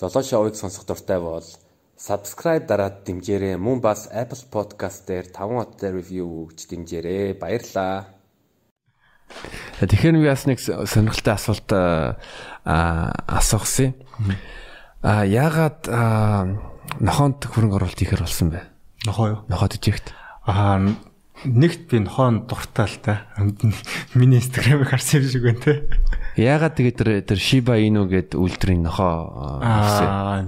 Золоо шоуыг сонсох дуртай бол subscribe дараад дэмжээрэй. Мөн бас Apple Podcast дээр 5 хоттой review өгч дэмжээрэй. Баярлалаа. Тэгэхээр би бас нэг сонирхолтой асуулт асуухсан. А яагаад нохоонд хөрөнгө оруулалт хийхэр болсон бэ? Нохоо юу? Нохоод ижигт. Аа нэгт би нохон дуртай л та. Миний инстаграмыг харсан юм шиг байна те. Яагаад тэгээд тэр тэр Shiba Inu гэдэг үйлдвэрийн нохоо аа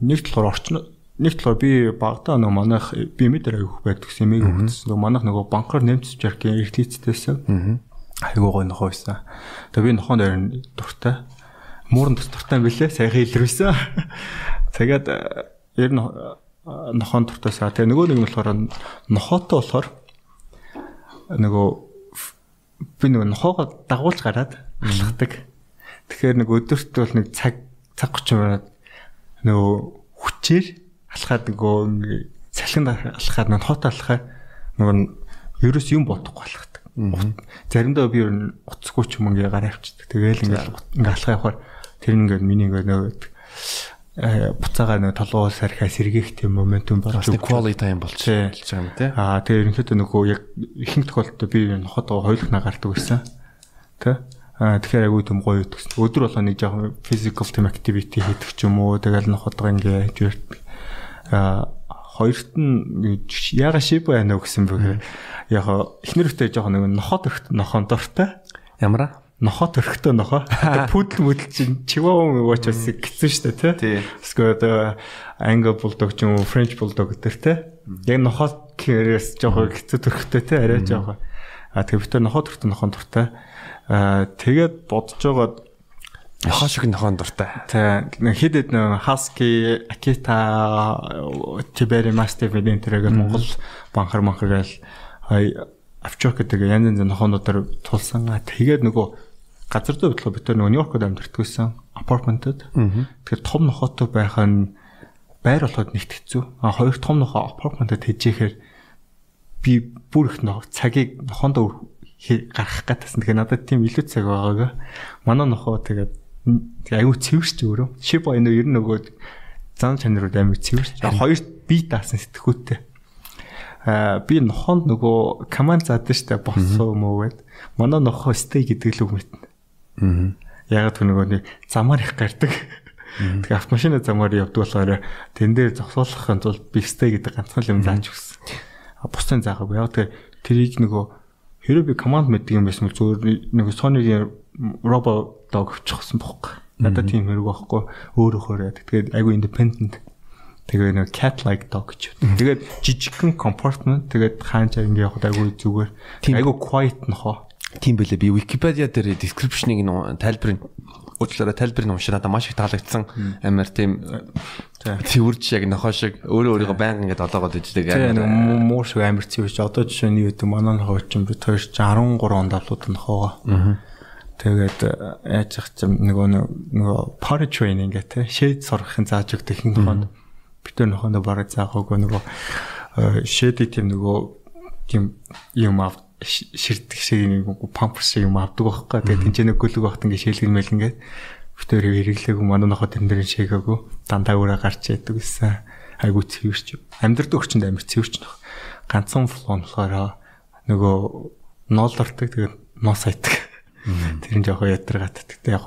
нэгт болохоор орчин нэгт болохоор би багтаа нөгөө манайх би мэдэр авих байдаг сэмийг өгсөн. Нөгөө манайх нөгөө банкар нэмцэж яркийн эрхлийцтэйсэн. Айгуу гой нохоо байсан. Тэгээ би нохоонд ойрон дуртай. Муурын тус дуртай билээ. Сайхан илэрвсэн. Тэгээд ер нь нохон дуртайсаа. Тэгээ нөгөө нэг нь болохоор нохоотой болохоор нөгөө би нөгөө нохоогоо дагуулж гараад алхадаг. Тэгэхээр нэг өдөрт бол нэг цаг цаг 30 минут нөгөө хүчээр алхаад нөгөө салхинд алхаад нөгөө хот алхаа нөгөө ерөөс юм бодохгүй алхадаг. Заримдаа би ер нь уцгүй ч юм ингээ гараа авчдаг. Тэгээл ингээ ингээ алхаа явахаар тэр ингээ миний ингээ нөгөө Э, буцаага нэг толгоо сархаа сэргийх тийм моментум болж. Quality time болж байгаа юм тий. Аа тэгээ ерөнхийдөө нөгөө яг ихэнх тохиолдолд би нохотоо хойлох нагардаг байсан. Тэ? Аа тэгэхээр агуу юм гоё ütгсэн. Өдөр болоо нэг жоохон physical team activity хийдэг ч юм уу. Тэгэл нохотоо ингээ хийж аа хоёрт нь яга шип байна уу гэсэн бэхээр яг эхнэрхтэй жоохон нэг нохот өрхт нохон дортой. Нохоо төрхтөө нохоо. Пүүдл мөдл чинь чиваун ууч бас гисэн дээ тий. Эсвэл одоо англи булдог ч юм уу френч булдог гэдэг тий. Яг нохоо кэрээс жоохон гисэн төрхтөө тий арай жоохон. А битэр нохоо төрхтөө нохоо дуртай. А тэгээд бодож байгаа нохоо шиг нохоо дуртай. Тий. Хэд хэд нэг Husky, Akita, Tiberi Mastiff гэдэг тэрэг Монгол банхар манхар гээл авчок гэдэг янз янз нохоонуудаар тулсан. Тэгээд нөгөө газар зүй бодлого бид нөгөө Нью-Йоркод амьдардаг байсан апартментод. Тэгэхээр том нохоотой байх нь байр болоход нэгт хэцүү. А хоёр том нохоо апартментод хэжээхээр би бүр их нохоо цагийг нохоондоо гаргах гэтсэн. Тэгэхээр надад тийм илүү цаг байгааг. Манай нохоо тэгээд аюу цэвэрч өөрөө. Шиба энэ ер нь нөгөө зан чанарууд амар цэвэрч. Хоёр би даасан сэтгхүүтэй. А би нохоонд нөгөө команд заадаг штэ босоо мөө гэд. Манай нохоо стей гэдэг л үг мэднэ. Яг тэр нөгөө нэг замаар их гардаг. Тэгээ автомашина замаар явдаг болохоор тэн дээр зогсоолохын тулд бифстэй гэдэг ганцхан юм зааж өгсөн. А бусдын заагагүй. Яг тэр тэрийг нөгөө хэрэв би команд мэддэг юм байсан бол зөвөр нөгөө Sony-гийн Robo Dog авчихсан бохоо. Надад тийм хэрэг байхгүй. Өөрөө хөөрэй. Тэгээд айгүй independent. Тэгээ нэг cat like dog гэж. Тэгээд жижигхэн compartment тэгээд хаанч ингэ явахад айгүй зүгээр. Айгүй quiet нохоо. Тийм байлээ. Би Wikipedia дээр description-ыг тайлбарыг уучлаарай тайлбарыг уншаад надад маш их таалагдсан. Амар тийм цэвэрч яг нохоо шиг өөрөө өөрийгөө байнга ингээд олоогоод иждэг. Тийм муу шиг амар цэвэрч. Одоо жишээ нь юу гэдэг манай нохоо чинь би 2013 онд авлууд нохоогоо. Тэгээд яаж их юм нөгөө нөгөө party training гэх те shade сурахын зааж өгдөг хин нохоонд битэр нохоонд бараг заагаагүй нөгөө shade тийм нөгөө тийм юм авт ширдэг шиг нэг памперс шиг юм авдаг байхгүй. Тэгээд тэнцэнэ гөлөг багт ингээд шээлгэрмэл ингээд бүтээр хэрэглээгүй манай нохоо тэн дээр шээгээгүй дандаа өрөө гарч яадаг гэсэн. Айгу цэвэрч. Амьдрал өгчөнд амир цэвэрч нөх. Ганцхан флон болохоор нөгөө ноолордаг тэгээд ноо сайтдаг. Тэр нь жоохон ятаргат. Тэгтээ яг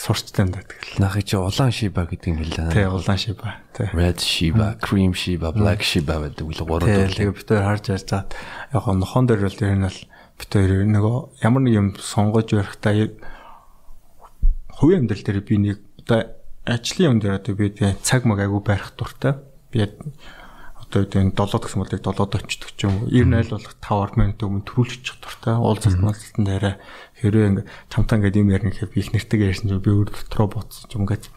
сурчтай да тэгэл. Нахыг чи улаан шиба гэдэг юм хэлээ. Тий, улаан шиба. Тий. Red shiba, cream shiba, black shiba гэдэг үл гурав төрөл. Тэгээ бид хоёр харж ярьж чад. Яг гоо нохон дээр бол ер нь бол бид хоёр нөгөө ямар нэг юм сонгож барихтаа хувийн амьдрал дээр би нэг одоо ажлын юм дээр одоо би цаг маг айгу барих дуртай. Би одоо энэ 7 гэсэн болыг 7-д очдөг ч юм уу. 90 айл болох 5 минут өмнө төрүүлчих дуртай. Уулзалт малталтан дээрээ хэрвээ ингээ чамтаа ингээ юм ярих гэхэд би их нэртэйг ярьсан чинь би өөр дотроо бодсон юм ингээд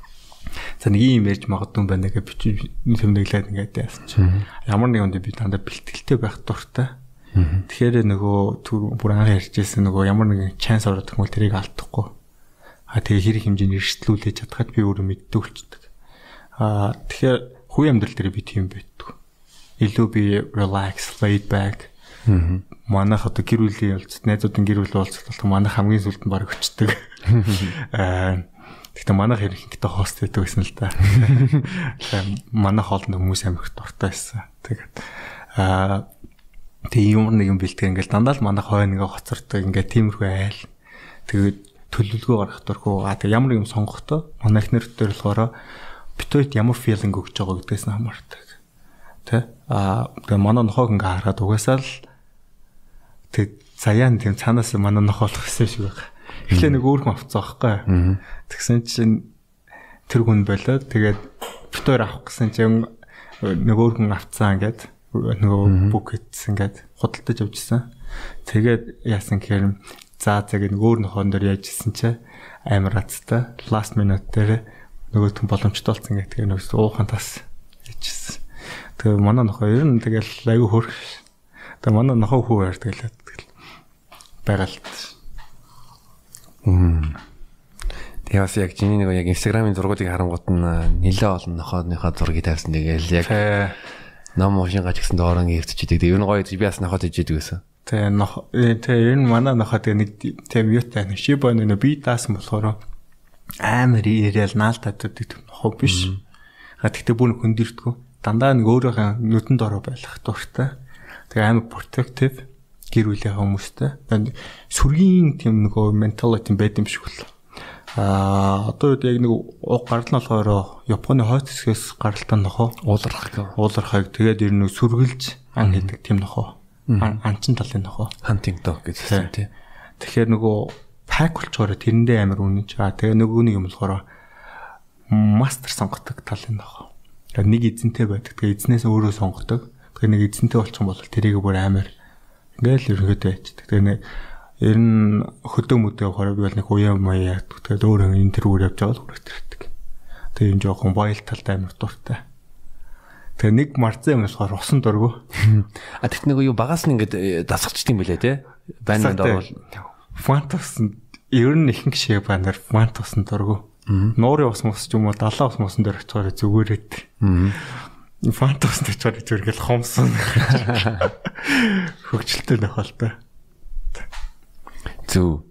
За нэг юм ярьж магадгүй байна гэж бичиж тэмдэглээд ингээд яасан чинь ямар нэг юм би дандаа бэлтгэлтэй байх дуртай. Тэгэхээр нөгөө түр бүр анх ярьжсэн нөгөө ямар нэгэн чанс ороод тэгмэл тэрийг алдахгүй. А тэгээ хэрэг хэмжээнд эрсдлүүлж чадхад би өөрөө мэддэг болчдөг. А тэгэхээр хувь амьдрал дээр би тийм байдгүй илүү би relax, laid back. Манайх одоо гэр бүлийн уулзалт, найзуудын гэр бүлийн уулзалт болох манайх хамгийн сүлд нь баг өчтдөг. Аа Гэхдээ манайх ерөнхийдөө хост гэдэг байсан л да. Тэгээ манай хоолнд хүмүүс амирх дуртай байсан. Тэгээд аа тэгээ юм нэг юм бэлтгэр ингээл дандаа л манай хой нэгэ хоцордог ингээд тиймэрхүү айл. Тэгээд төлөвлөгөө гаргах дурхуу. Аа тэгээ ямар юм сонгохдоо манай эхнэр дээр болохоор битүүрт ямар филинг өгч байгаа гэдгээс нь хамаардаг. Тэ? Аа тэгээ манай нохоог ингээ хараад угаасаа л тэг заяан тийм цаанаас манай нохоолох гэсэн шиг байна. Эхлээ нэг өөрхөн авцсан байхгүй. Тэгсэн чинь тэр хүн болоод тэгээд битүүр авах гэсэн чинь нэг өөрхөн авцсан ингээд нөгөө бүк хийсэн ингээд худалдаж авчихсан. Тэгээд яасан гэхээр за зэг нэг өөр нохоон дээр яажсэн чи амар аттай last minute дээр нөгөө түн боломжтой болсон гэдэг нэг уухан тас яажсэн. Тэгээ манай нохоо ер нь тэгэл аягүй хөрх. Тэгээ манай нохоо хүү байр тэгэл тэгэл байгалт. Мм. Тэгээ бас яг чиний нэг яг инстаграмын зургуудыг харангуут нь нэлээ олон нохооныхоо зургийг тавьсан. Тэгээл яг ном уушин гач гэсэн доорон ирдчихдээ. Ер нь гоё би бас нохоод ижидэг гэсэн. Тэгээ нох тэгээ ер нь манай нохоо тэгээ нэг тийм юутай нэг шибо нэг би даасан болохоор амар ирээл наалтаддаг нохоо биш. А тэгтээ бүр хөндөрдгөө. Дандаа нэг өөрийнхөө нүдэнд ороо байх дуртай. Тэгээ амар protective гэр бүлийн хүмүүстэй. Сүргийн тийм нөгөө mentality байд юм шиг бол. Аа одоо үед яг нэг уг гарал нь болохоор Японы хойд хэсгээс гаралтай нохоо ууларх гэх. уулархайг тэгээд ер нь сүргэлж ан хийдэг тийм нохоо. Анчин талын нохоо. Hunting dog гэсэн тийм. Тэгэхээр нөгөө пак болчоор тэрэндээ амар үнэнч. Аа тэгээ нөгөөний юм болохоор мастер сонгодог талын нохоо. Тэгээд нэг эзэнтэй байдаг. Тэгээ эзнээс өөрөө сонгодог. Тэгээ нэг эзэнтэй болчихсон бол тэрийг бүр амар ингээл ерөнхийдөө ячдаг. Тэгээ нэг ер нь хөдөө мөдөө би бол нэг уяа маяа. Тэгээд өөрөө интервью явж байгаа л хүрээдэг. Тэгээ энэ жоохон баял талтай амар дуртай. Тэгээ нэг марцсан юм болохоор усан дургу. А тэгт нэг юу багаас нь ингээд дасгачд юм бэлээ те. Байнанд орвол фантас ер нь ихэнх шиг банаар фантасан дургу. Нуурын ус мус ч юм уу далаа ус мусан дээр очихоор зүгээрээд. Фантас дээр зүгээр л хомсон. Хөгжилтэй нөхөлтэй. Зүг.